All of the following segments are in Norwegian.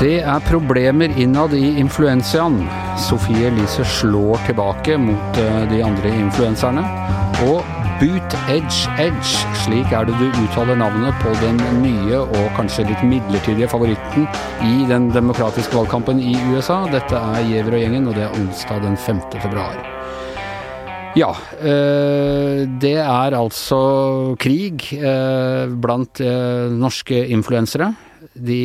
Det er problemer innad i influensiaen. Sofie Elise slår tilbake mot eh, de andre influenserne. Og Boot Edge Edge, slik er det du uttaler navnet på den nye og kanskje litt midlertidige favoritten i den demokratiske valgkampen i USA. Dette er Giæver og gjengen, og det er onsdag den 5. februar. Ja, øh, det er altså krig øh, blant norske influensere. De,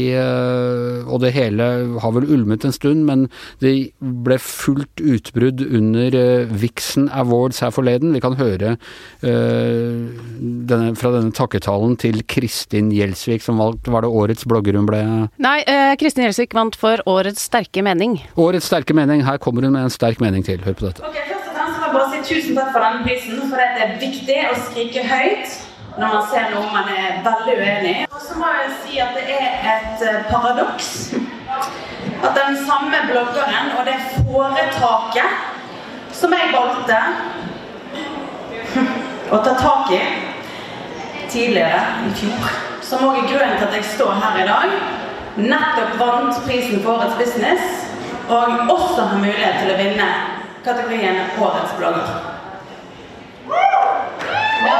og det hele har vel ulmet en stund, men det ble fullt utbrudd under Vixen Awards her forleden. Vi kan høre denne, fra denne takketalen til Kristin Gjelsvik, som valgt Var det årets blogger hun ble Nei, Kristin Gjelsvik vant for Årets sterke mening. Årets sterke mening. Her kommer hun med en sterk mening til. Hør på dette. Okay, først og fremst vil jeg bare si tusen takk for denne prisen, for det er viktig å skrike høyt når man ser noe man er veldig uenig i. Og så må jeg si at det er et paradoks at den samme bloggeren og det foretaket som jeg valgte å ta tak i tidligere i fjor, som òg er grunnen til at jeg står her i dag, nettopp vant prisen for Årets Business, og også har mulighet til å vinne kategorien Årets blogger. Ja.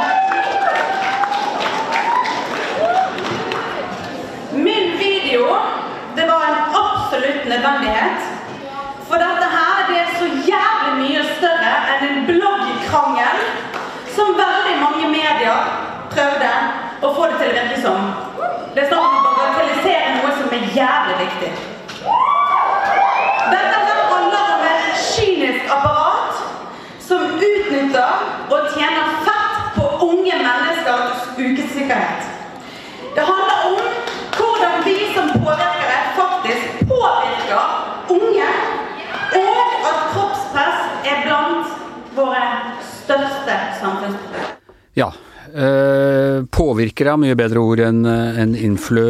Min video det var en absolutt nødvendighet. For dette her det er så jævlig mye større enn en bloggkrangel som veldig mange medier prøvde å få det til å virke som. Det er snakk om å bagatellisere noe som er jævlig viktig. Dette her handler om et kynisk apparat som utnytter og tjener fett på unge menneskers ukesikkerhet. Ja. Uh, påvirkere er mye bedre ord enn en influ,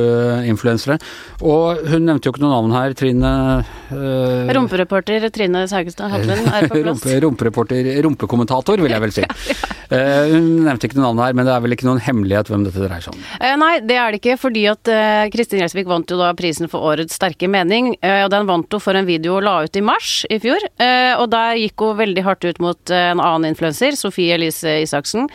influensere. Og hun nevnte jo ikke noe navn her, Trine uh, Rumpereporter Trine Saugestad Hatlen er på plass. Rumpe, rumpereporter, rumpekommentator, vil jeg vel si. uh, hun nevnte ikke noe navn her, men det er vel ikke noen hemmelighet hvem dette dreier seg om? nei, det er det ikke, fordi at Kristin Gjelsvik vant jo da prisen for Årets sterke mening. og den vant hun for en video hun la ut i mars i fjor. og der gikk hun veldig hardt ut mot en annen influenser, Sofie Elise Isaksen,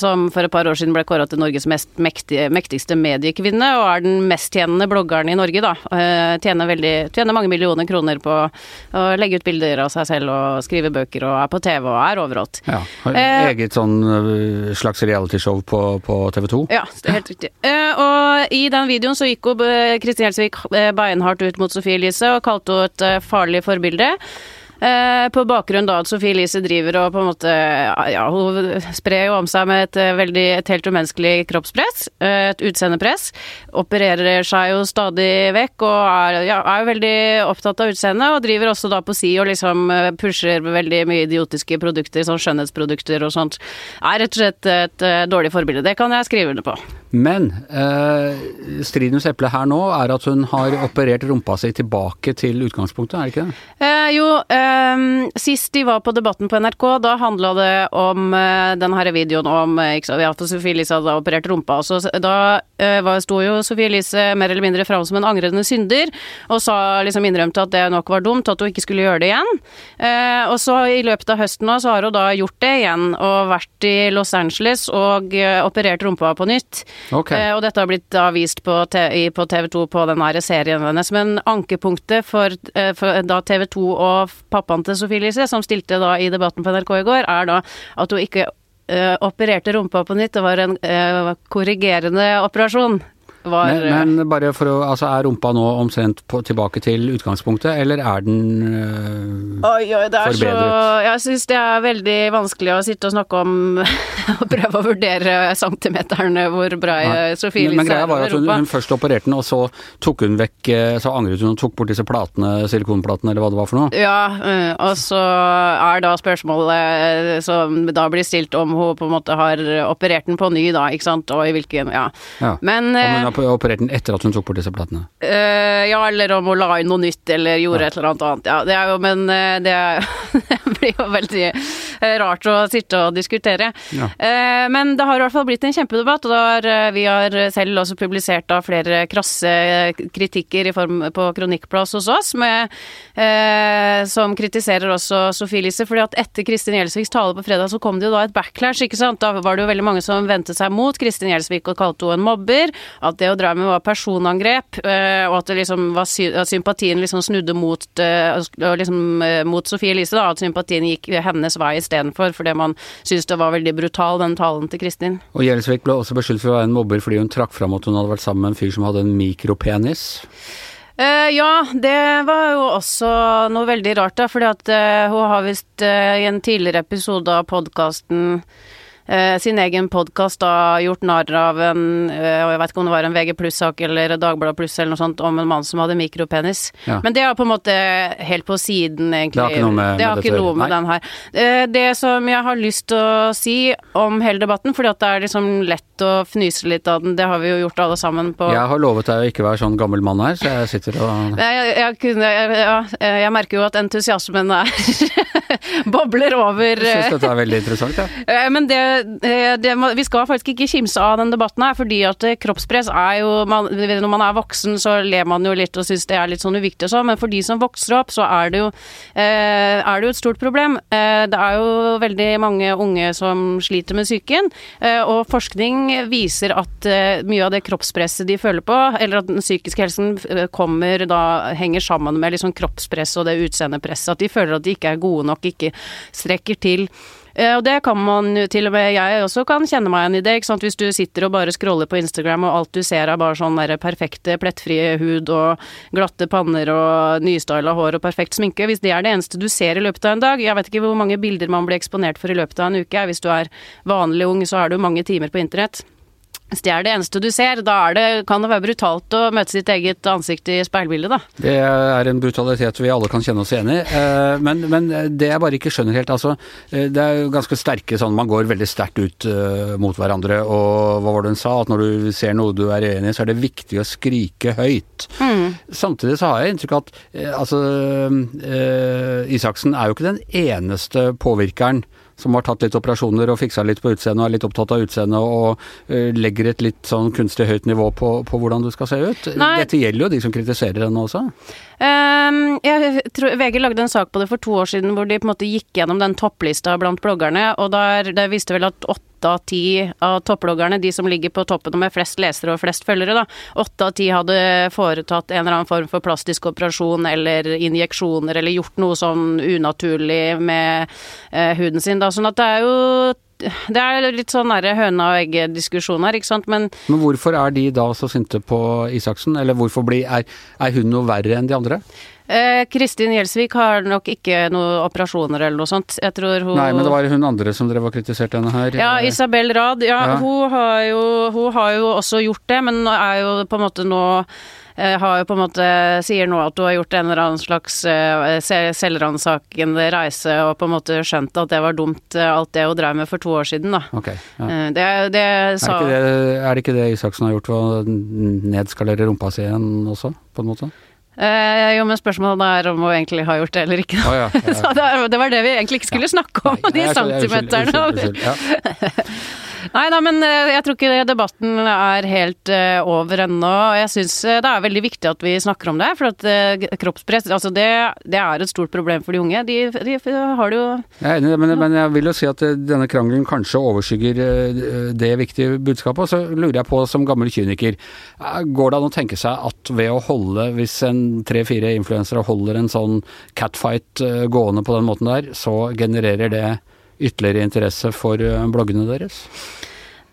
som for et par år siden ble kåra til Norges mest mektige, mektigste mediekvinne, og er den mesttjenende bloggeren i Norge, da. Tjener, veldig, tjener mange millioner kroner på å legge ut bilder av seg selv og skrive bøker og er på TV og er overalt. Ja, har eh, eget sånn slags realityshow på, på TV 2? Ja, det er helt riktig. Eh, og i den videoen så gikk hun Kristin Gjelsvik beinhardt ut mot Sofie Elise og kalte henne et farlig forbilde. Eh, på bakgrunn da at Sofie Elise driver og på en måte Ja, hun sprer jo om seg med et veldig et helt umenneskelig kroppspress, et utseendepress. Opererer seg jo stadig vekk og er, ja, er jo veldig opptatt av utseendet, og driver også da på si og liksom pusher veldig mye idiotiske produkter, sånn skjønnhetsprodukter og sånt. Er rett og slett et dårlig forbilde. Det kan jeg skrive under på. Men eh, stridens eple her nå er at hun har operert rumpa si tilbake til utgangspunktet, er det ikke det? Eh, jo, eh, sist de var på Debatten på NRK, da handla det om eh, den her videoen om ikke sant, ja, Sofie Elise hadde operert rumpa. Så da var, sto jo Sofie Elise mer eller mindre fram som en angrende synder, og sa liksom innrømte at det nok var dumt, at hun ikke skulle gjøre det igjen. og så i løpet av høsten nå, så har hun da gjort det igjen, og vært i Los Angeles og operert rumpa på nytt. Okay. Eh, og dette har blitt da vist på, på TV 2 på den serien hennes. Men ankepunktet for, eh, for da TV 2 og pappaen til Sophie Elise, som stilte da i debatten på NRK i går, er da at hun ikke eh, opererte rumpa på nytt. Det var en eh, korrigerende operasjon. Var, men, men, bare for å Altså, er rumpa nå omtrent på, tilbake til utgangspunktet, eller er den øh, oi, oi, det er forbedret? Så, jeg syns det er veldig vanskelig å sitte og snakke om og prøve å vurdere centimeterne hvor bra. Sofie Elise er. Men greia var at hun, hun, først opererte den, og så tok hun vekk Så angret hun og tok bort disse platene, silikonplatene, eller hva det var for noe? Ja, og så er da spørsmålet som da blir stilt om hun på en måte har operert den på ny, da, ikke sant, og i hvilken Ja. ja. Men har operert den etter at hun tok bort disse platene? Uh, ja, eller om hun la inn noe nytt, eller gjorde ja. et eller annet annet. Ja, det er jo, men det, er, det blir jo veldig rart å sitte og diskutere. Ja. Uh, men det har i hvert fall blitt en kjempedebatt, og har, eh, vi har selv også publisert da flere krasse kritikker i form på Kronikkplass hos oss, med, uh, som kritiserer også Sofie Elise. fordi at etter Kristin Gjelsviks tale på fredag, så kom det jo da et backlash, ikke sant. Da var det jo veldig mange som vendte seg mot Kristin Gjelsvik og kalte henne en mobber. At det å dra med var personangrep, og at, liksom var, at sympatien liksom snudde mot, liksom, mot Sofie Elise, da. At sympatien gikk hennes vei istedenfor, fordi man syntes det var veldig brutal, den talen til Kristin. Og Gjelsvik ble også beskyldt for å være en mobber fordi hun trakk fram at hun hadde vært sammen med en fyr som hadde en mikropenis. Uh, ja, det var jo også noe veldig rart, da. Fordi at uh, hun har visst uh, i en tidligere episode av podkasten eh, sin egen podkast da gjort narr av en eh, Jeg vet ikke om det var en VG pluss-sak eller Dagbladet pluss eller noe sånt om en mann som hadde mikropenis. Ja. Men det er på en måte helt på siden, egentlig. Det har ikke noe med, med ikke noe med den her. Eh, det som jeg har lyst til å si om hele debatten, fordi at det er liksom lett å fnyse litt av den, det har vi jo gjort alle sammen på Jeg har lovet deg å ikke være sånn gammel mann her, så jeg sitter og Jeg, jeg, kunne, jeg, ja, jeg merker jo at entusiasmen er bobler over. Jeg syns dette er veldig interessant, ja. Men det, Eh, det, vi skal faktisk ikke kimse av den debatten her, fordi at eh, kroppspress er jo man, Når man er voksen, så ler man jo litt og syns det er litt sånn uviktig og sånn, men for de som vokser opp, så er det jo, eh, er det jo et stort problem. det er jo veldig mange unge som sliter med psyken, og forskning viser at mye av det kroppspresset de føler på, eller at den psykiske helsen kommer da henger sammen med liksom kroppspress og det utseendepresset, at de føler at de ikke er gode nok, ikke strekker til. Eh, og det kan man til og med jeg også kan kjenne meg igjen i det, ikke sant. Hvis du sitter og bare scroller på Instagram og alt du ser er bare sånn der perfekte plettfrie hud og glatte panner og nystyla hår og perfekt sminke. Hvis det er det eneste du ser i løpet av en dag, jeg vet ikke hvor mange bilder man blir eksponert for i løpet av en uke. Hvis du er vanlig ung, så har du mange timer på internett. Hvis det er det eneste du ser, da det, kan det være brutalt å møte sitt eget ansikt i speilbildet, da. Det er en brutalitet vi alle kan kjenne oss igjen i. Eh, men, men, det jeg bare ikke skjønner helt, altså. Eh, det er jo ganske sterke sånn, man går veldig sterkt ut mot hverandre. Og hva var det hun sa? At når du ser noe du er enig i, så er det viktig å skrike høyt. Mm. Samtidig så har jeg inntrykk av at altså Isaksen er jo ikke den eneste påvirkeren som har tatt litt operasjoner og fiksa litt på utseendet og er litt opptatt av utseendet og uh, legger et litt sånn kunstig høyt nivå på, på hvordan du skal se ut. Nei. Dette gjelder jo de som kritiserer henne også. Jeg tror VG lagde en sak på det for to år siden hvor de på en måte gikk gjennom den topplista blant bloggerne, og der, der viste vel at åtte av ti av topploggerne, de som ligger på toppen med flest lesere og flest følgere, da, åtte av ti hadde foretatt en eller annen form for plastisk operasjon eller injeksjoner eller gjort noe sånn unaturlig med eh, huden sin, da. Sånn at det er jo det er litt sånn høna og egget-diskusjon her, ikke sant, men Men hvorfor er de da så sinte på Isaksen, eller hvorfor blir, er, er hun noe verre enn de andre? Eh, Kristin Gjelsvik har nok ikke noen operasjoner eller noe sånt. Jeg tror hun Nei, men det var hun andre som drev og kritiserte henne her. Ja, Isabel Rad. Ja, ja. Hun, har jo, hun har jo også gjort det, men er jo på en måte nå har jo på en måte sier nå at du har gjort en eller annen slags uh, selvransakende reise og på en måte skjønt at det var dumt, uh, alt det hun drev med for to år siden, da. Okay, ja. det, det sa er, det det, er det ikke det Isaksen har gjort å nedskalere rumpa si igjen også, på en måte? Eh, jo, men spørsmålet er om hun egentlig har gjort det eller ikke. Oh, ja, ja. Så det, det, var det vi egentlig ikke skulle snakke om, de centimeterne. Nei da, men eh, jeg tror ikke debatten er helt uh, over ennå. Jeg syns eh, det er veldig viktig at vi snakker om det. For at kroppspress, altså det, det, er et stort problem for de unge. De, de har det jo Jeg er enig, men, men, jeg vil jo si at denne krangelen kanskje overskygger det viktige budskapet. Og så lurer jeg på, som gammel kyniker, går det an å tenke seg at ved å holde, hvis en tre-fire influensere holder en sånn catfight gående på den måten der, så genererer det ytterligere interesse for eh, bloggene deres?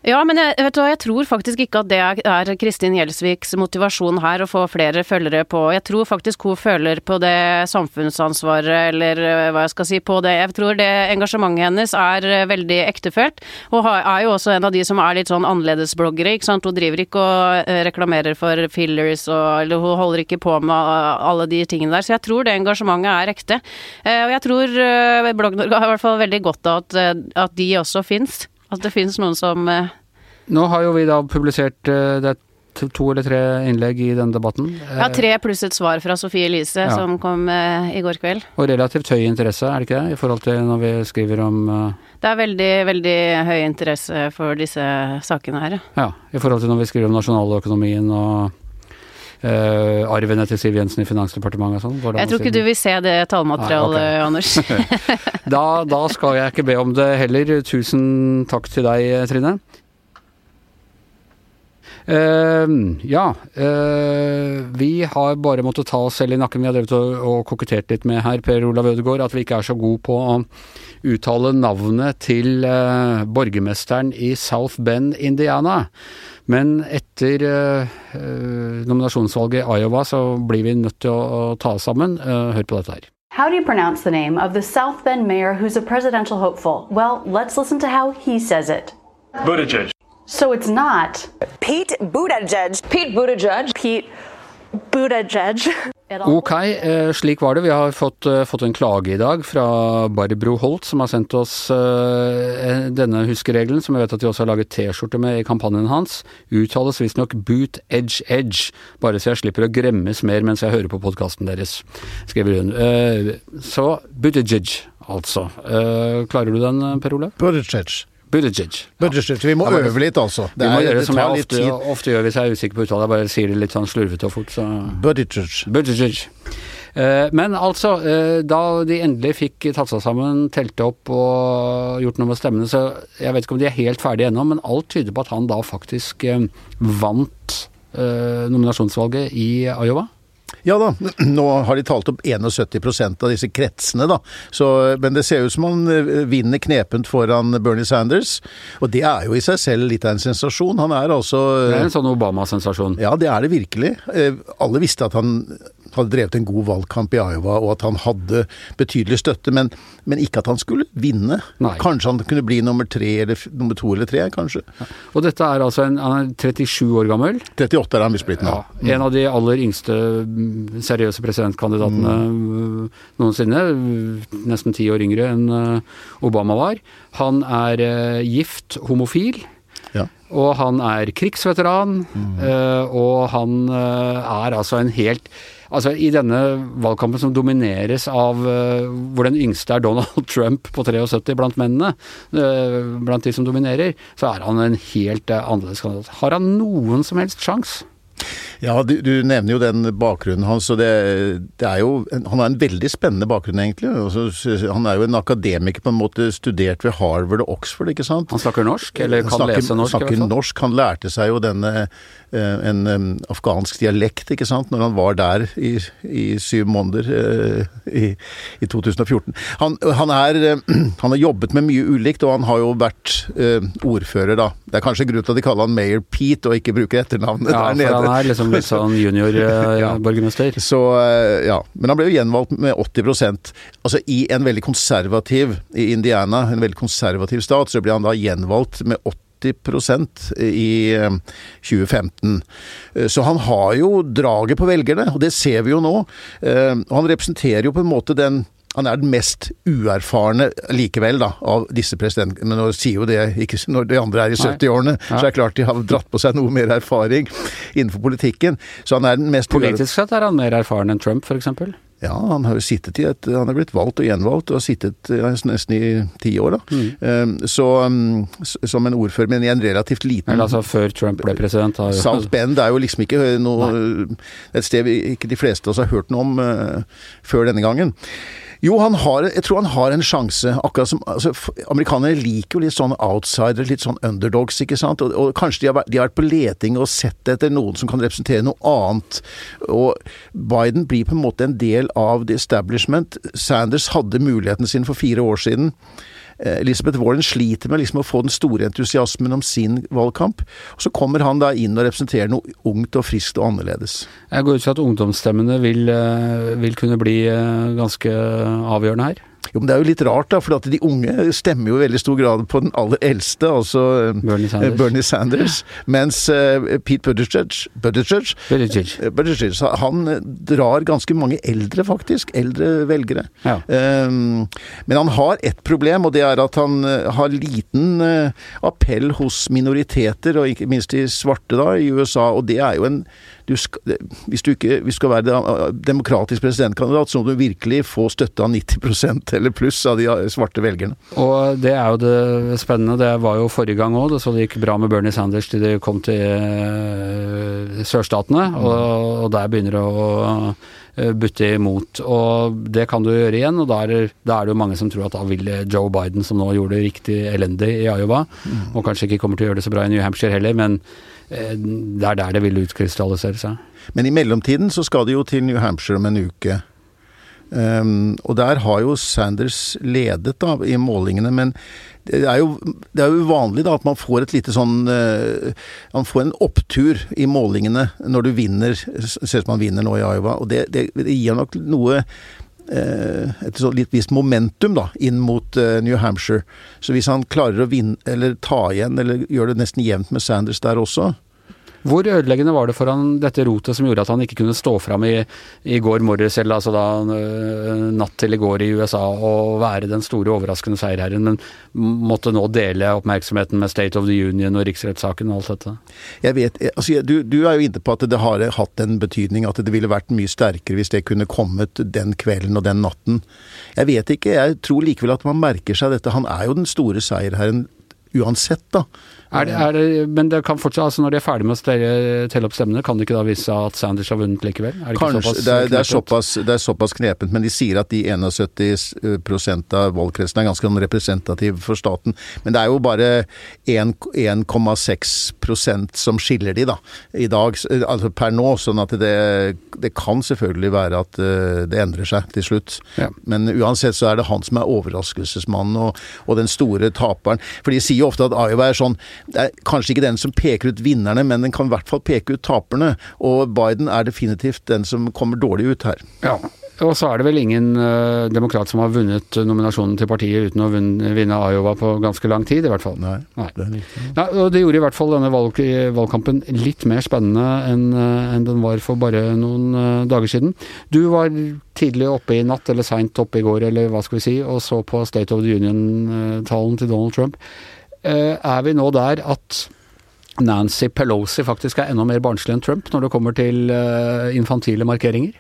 Ja, men jeg, vet du hva, jeg tror faktisk ikke at det er Kristin Gjelsviks motivasjon her å få flere følgere på. Jeg tror faktisk hun føler på det samfunnsansvaret, eller eh, hva jeg skal si, på det. Jeg tror det engasjementet hennes er eh, veldig ektefølt. Hun er jo også en av de som er litt sånn annerledesbloggere, ikke sant. Hun driver ikke og reklamerer for fillers og eller hun holder ikke på med alle de tingene der. Så jeg tror det engasjementet er ekte. Og jeg tror Blogg-Norge har i hvert fall veldig godt av at, at de også fins. At det finnes noen som uh... Nå har jo vi da publisert uh, det to, to eller tre innlegg i denne debatten. Ja, tre pluss et svar fra Sofie Elise Ja. som kom eh, i går kveld. Og relativt høy interesse, er det ikke det? I forhold til når vi skriver om eh, Det er veldig, veldig høy interesse for disse sakene her. Ja, i forhold til når vi skriver om nasjonaløkonomien og eh, arvene til Siv Jensen i Finansdepartementet og sånn. Jeg tror ikke du vil se det tallmaterialet, okay. Anders. Da, da skal jeg ikke be om det heller. Tusen takk til deg, Trine. Uh, ja, Uh, vi har bare måttet ta oss selv i nakken. Vi har drevet og, og kokettert litt med her, Per Olav Ødegaard, at vi ikke er så gode på å uttale navnet til uh, borgermesteren i South Bend, Indiana. Men etter eh, eh, nominasjonsvalget i Iowa så blir vi nødt til å, å ta oss sammen. Eh, hør på dette her. How do you pronounce the name of the South Bend mayor who's a presidential hopeful? Well, let's listen to how he says it. Buttigieg. So it's not Pete Buttigieg. Pete Buttigieg. Pete Buttigieg. Ok, eh, slik var det. Vi har fått, eh, fått en klage i dag fra Barbro Holt, som har sendt oss eh, denne huskeregelen, som jeg vet at de også har laget T-skjorte med i kampanjen hans. Uttales visstnok boot edge edge, bare så jeg slipper å gremmes mer mens jeg hører på podkasten deres, skriver hun. så boot edge edge, altså. Eh, klarer du den, Per Olav? Buttigieg. Buttigieg. Buttigieg. Vi må Ja, øve litt, altså. Vi må er- gjøre det som jeg ofte, ofte gjør hvis jeg er usikker på uttale. Jeg bare sier det litt sånn slurvete og fort, så Buttigieg. Buttigieg. Eh, Men altså, eh, da de endelig fikk tatt seg sammen, telte opp og gjort noe med stemmene, så jeg vet ikke om de er helt ferdige ennå, men alt tyder på at han da faktisk eh, vant eh, nominasjonsvalget i Iowa. Ja da, nå har de talt opp 71% av disse kretsene, da. Så, men det ser ut som han eh, vinner knepent foran Bernie Sanders. Og det er jo i seg selv litt av en sensasjon. Han er altså Det er en sånn Obama-sensasjon. Ja, det er det virkelig. Eh, Alle visste at han hadde drevet en god valgkamp i Iowa, og at han hadde betydelig støtte, men, men ikke at han skulle vinne. Nei. Kanskje han kunne bli nummer tre, eller nummer to eller tre, kanskje. Og dette er altså en Han er 37 år gammel. 38 er han blitt nå. Ja, en av de aller yngste mm, seriøse presidentkandidatene mm, noensinne. Nesten ti år yngre enn eh, Obama var. Han er eh, gift, homofil. Ja. Og han er krigsveteran, mm. og han eh, er altså en helt Altså I denne valgkampen som domineres av eh, hvor den yngste er Donald Trump på 73 blant mennene, eh, blant de som dominerer, så er han en helt eh, annerledes kandidat. Har han noen som helst sjanse? Ja, du, du nevner jo den bakgrunnen hans, og det, det er jo Han har en veldig spennende bakgrunn, egentlig. Altså, han er jo en akademiker, på en måte studert ved Harvard og Oxford, ikke sant? Han snakker norsk, eller kan snakker, lese norsk snakker norsk. Han lærte seg jo denne eh, en afghansk dialekt, ikke sant, når han var der i, i syv måneder eh, i, i 2014. Han, han, er, eh, han har jobbet med mye ulikt, og han har jo vært ordfører, da. Det er kanskje grunn til at de kaller han Mayor Pete, og ikke bruker etternavnet Ja, der nede. Er liksom litt sånn Ja. junior-borgermester. Så eh, ja, Men han ble jo gjenvalgt med 80% Altså i en veldig konservativ I Indiana, en veldig konservativ stat, så ble han da gjenvalgt med 80% i eh, 2015. Eh, Så han har jo draget på velgerne, og det ser vi jo nå. Eh, han representerer jo på en måte den han er den mest uerfarne likevel, da, av disse presidentene. Men nå sier jo det ikke Når de andre er i 70-årene, så er det klart de har dratt på seg noe mer erfaring innenfor politikken. Så han er den mest Politisk sett er han mer erfaren enn Trump, f.eks. ja, han har jo sittet i et Han er blitt valgt og gjenvalgt og har sittet nesten i ti år, da. Um, så um, som en ordfører, men i en relativt liten Eller altså før Trump ble president. Har South Bend er jo liksom ikke noe Et sted vi ikke de fleste av oss har hørt noe om uh, før denne gangen. Jo, han har, jeg tror han har en sjanse. akkurat som, altså, Amerikanere liker jo litt sånn outsider, litt sånn underdogs, ikke sant. Og, og kanskje de har, vært, de har vært på leting og sett etter noen som kan representere noe annet. Og Biden blir på en måte en del av the establishment. Sanders hadde muligheten sin for fire år siden. Eh, Elizabeth Warren sliter med liksom å få den store entusiasmen om sin valgkamp. Og så kommer han da inn og representerer noe ungt og friskt og annerledes. Jeg går ut fra at ungdomsstemmene vil, eh, vil kunne bli eh, ganske avgjørende her. Jo, men Det er jo litt rart, da, for de unge stemmer jo i veldig stor grad på den aller eldste, altså eh, Bernie Sanders. Bernie Sanders mens eh, Pete Buttigieg, Buttigieg, Buttigieg. eh, Buttigieg han drar ganske mange eldre, faktisk. Eldre velgere. Ja. Um, men han har ett problem, og det er at han har liten appell hos minoriteter, og ikke minst de svarte da, i USA. Og det er jo en du skal, Hvis du ikke hvis du skal være demokratisk presidentkandidat, så må du virkelig få støtte av 90 eller pluss av de svarte velgerne. Og det er jo det spennende. Det var jo forrige gang òg, så det gikk bra med Bernie Sanders til de kom til eh, sørstatene. Og, og der begynner det å eh, butte imot. Og det kan du gjøre igjen, og da er, det, da er det jo mange som tror at da vil Joe Biden, som nå gjorde det riktig elendig i Iowa, og kanskje ikke kommer til å gjøre det så bra i New Hampshire heller, men eh, det er der det vil utkrystallisere seg. Men i mellomtiden så skal de jo til New Hampshire om en uke. Um, og der har jo Sanders ledet da, i målingene, men det er jo, det er jo uvanlig da at man får et lite sånn uh, Man får en opptur i målingene når du vinner, ser ut som man vinner nå i Iowa. Og det, det, det gir nok noe eh, et litt visst momentum da, inn mot eh, New Hampshire. Så hvis han klarer å vinne, eller ta igjen, eller gjør det nesten jevnt med Sanders der også, Hvor ødeleggende var det for han dette rotet som gjorde at han ikke kunne stå fram i, i går morges, eller altså da natt til i går i USA, og være den store overraskende seierherren, men måtte nå dele oppmerksomheten med State of the Union og riksrettssaken og alt dette? Jeg vet, altså, du, du er jo inne på at det har hatt en betydning, at det ville vært mye sterkere hvis det kunne kommet den kvelden og den natten. Jeg vet ikke, jeg tror likevel at man merker seg dette. Han er jo den store seierherren uansett, da. Er det, er det, men det kan fortsatt, altså når de er ferdig med å stelle, telle opp stemmene, kan det ikke da vise seg at Sanders har vunnet likevel? Er det Kanskje, det, er, det, er såpass, det er såpass knepent, men de sier at de 71% av valgkretsene er ganske representative representativ for staten. Men det er jo bare 1,6% som skiller de, da, i dag, altså per nå. Sånn at det, det kan selvfølgelig være at eh, det endrer seg til slutt. Ja. Men uansett så er det han som er overraskelsesmannen og, og den store taperen. For de sier jo ofte at Iowa er sånn Det er kanskje ikke den som peker ut vinnerne, men den kan i hvert fall peke ut taperne. Og Biden er definitivt den som kommer dårlig ut her. Ja. Og så er det vel ingen uh, demokrat som har vunnet nominasjonen til partiet uten å vunne, vinne Iowa på ganske lang tid, i hvert fall. Nei, Nei. det. Nei, og det gjorde i hvert fall denne valg, valgkampen litt mer spennende enn øh, enn den var for bare noen uh, dager siden. Du var tidlig oppe i natt, eller seint oppe i går, eller hva skal vi si, og så på State of the Union-talen til Donald Trump. Eh, Er vi nå der at Nancy Pelosi faktisk er enda mer barnslig enn Trump når det kommer til øh, infantile markeringer?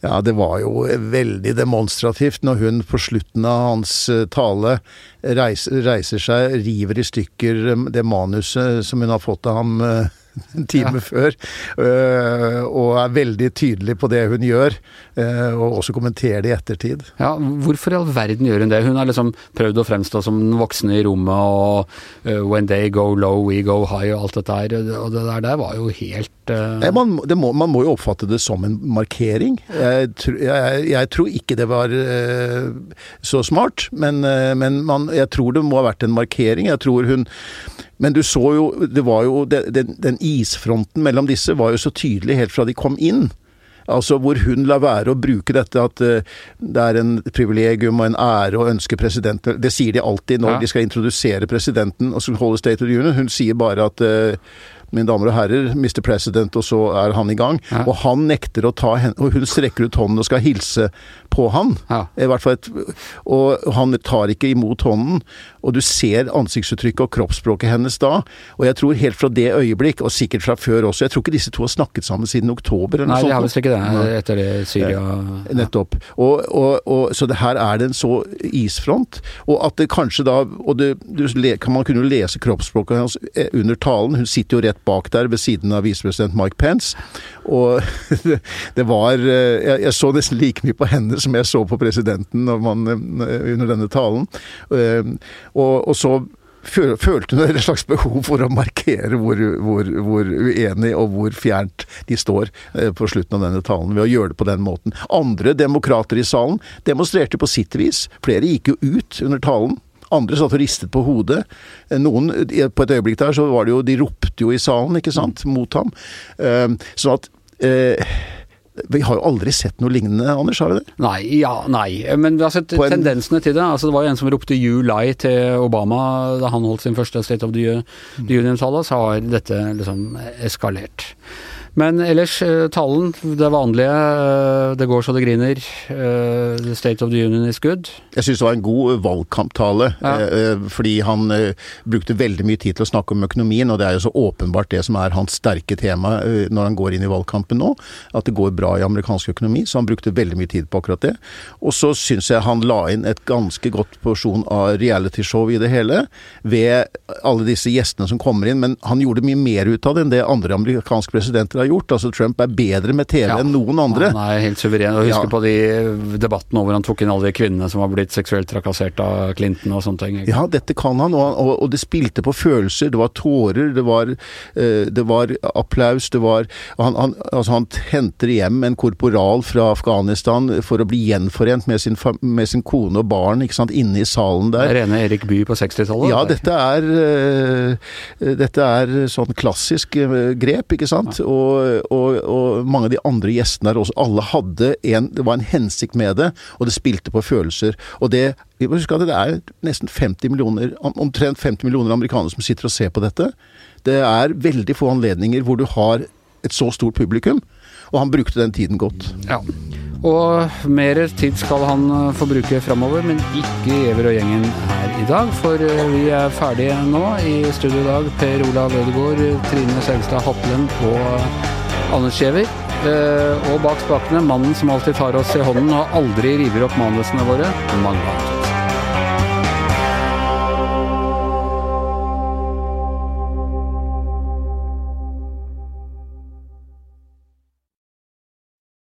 Ja, det var jo veldig demonstrativt når hun på slutten av hans eh, tale reiser, reiser seg, river i stykker eh, det manuset som hun har fått av ham eh, en time før, eh, og er veldig tydelig på det hun gjør, eh, og også kommenterer det i ettertid. Ja, Hvorfor i all verden gjør hun det? Hun har liksom prøvd å fremstå som den voksne i rommet og uh, 'when they go low, we go high' og alt dette her. Og det der, der var jo helt uh, Nei, man, det må, man må jo oppfatte det som en markering. Jeg, jeg, jeg tror ikke det var uh, så smart, men, uh, men man, jeg tror det må ha vært en markering. Jeg tror hun Men du så jo, det var jo den, den isfronten mellom disse var jo så tydelig helt fra de kom inn. Altså hvor hun lar være å bruke dette at eh, det er en privilegium og en ære å ønske presidenten Det sier de alltid når Ja. de skal introdusere presidenten og skal holde State of the Union. Hun sier bare at eh, mine damer og herrer, Mr. President, og så er han i gang. Ja. Og han nekter å ta henne, og hun strekker ut hånden og skal hilse på han. Ja. I hvert fall et, og han tar ikke imot hånden, og du ser ansiktsuttrykket og kroppsspråket hennes da. Og jeg tror helt fra det øyeblikk, og sikkert fra før også, jeg tror ikke disse to har snakket sammen siden oktober eller Nei, de har visst ikke det etter det Syria Nettopp. Og, og, og, så det her er det en så isfront, og at det kanskje da og det, du, kan Man kunne lese kroppsspråket hans eh, under talen. Hun sitter jo rett bak der ved siden av visepresident Mike Pence. Og det var eh, jeg, jeg så nesten like mye på henne som jeg så på presidenten man, eh, under denne talen. Eh, Og, og så Følte hun et slags behov for å markere hvor, hvor, hvor uenig og hvor fjernt de står eh, på slutten av denne talen, ved å gjøre det på den måten. Andre demokrater i salen demonstrerte på sitt vis. Flere gikk jo ut under talen. Andre satt og ristet på hodet. Noen, På et øyeblikk der så var det jo De ropte jo i salen, ikke sant, mot ham. Sånn at Vi har jo aldri sett noe lignende, Anders, har vi det? Nei, ja, nei. Men vi har sett en- tendensene til det. Altså, det var jo en som ropte 'you lie' til Obama da han holdt sin første State of the the Union-tale, så har dette liksom eskalert. Men ellers, tallen. talen, det vanlige. eh, Det går så det griner. eh, The State of the Union is good. Jeg syns det var en god eh, valgkamptale, Ja. eh, fordi han eh, brukte veldig mye tid til å snakke om økonomien, og det er jo så åpenbart det som er hans sterke tema eh, når han går inn i valgkampen nå, at det går bra i amerikansk økonomi, så han brukte veldig mye tid på akkurat det. Og så syns jeg han la inn et ganske godt porsjon av realityshow i det hele, ved alle disse gjestene som kommer inn, men han gjorde mye mer ut av det enn det andre amerikanske presidenter har gjort. Altså Trump er bedre med TV Ja. enn noen andre. Han er helt suveren. Og husker Ja. på de debattene hvor han tok inn alle de kvinnene som var blitt seksuelt trakassert av Clinton og sånne ting. Ja, dette kan han, og, og, og det spilte på følelser. Det var tårer, det var, eh, det var applaus, det var han, han, altså han henter hjem en korporal fra Afghanistan for å bli gjenforent med sin, med sin kone og barn ikke sant, inne i salen der. Rene Erik Bye på 60-tallet. Ja, dette er, eh, dette er sånn klassisk eh, grep, ikke sant. Og, og, og mange av de andre gjestene der også, alle hadde en Det var en hensikt med det, og det spilte på følelser. Og det vi må huske at det er nesten 50 millioner, omtrent 50 millioner amerikanere som sitter og ser på dette. Det er veldig få anledninger hvor du har et så stort publikum, og han brukte den tiden godt. Ja. Og mer tid skal han eh, få bruke framover, men ikke Giæver og gjengen her i dag. For eh, vi er ferdige nå. I studio i dag Per Olav Ødegaard, Trine Selgstad Hatlen og Anders Giæver. Eh, Og bak spakene mannen som alltid tar oss i hånden og aldri river opp manusene våre, Magnus.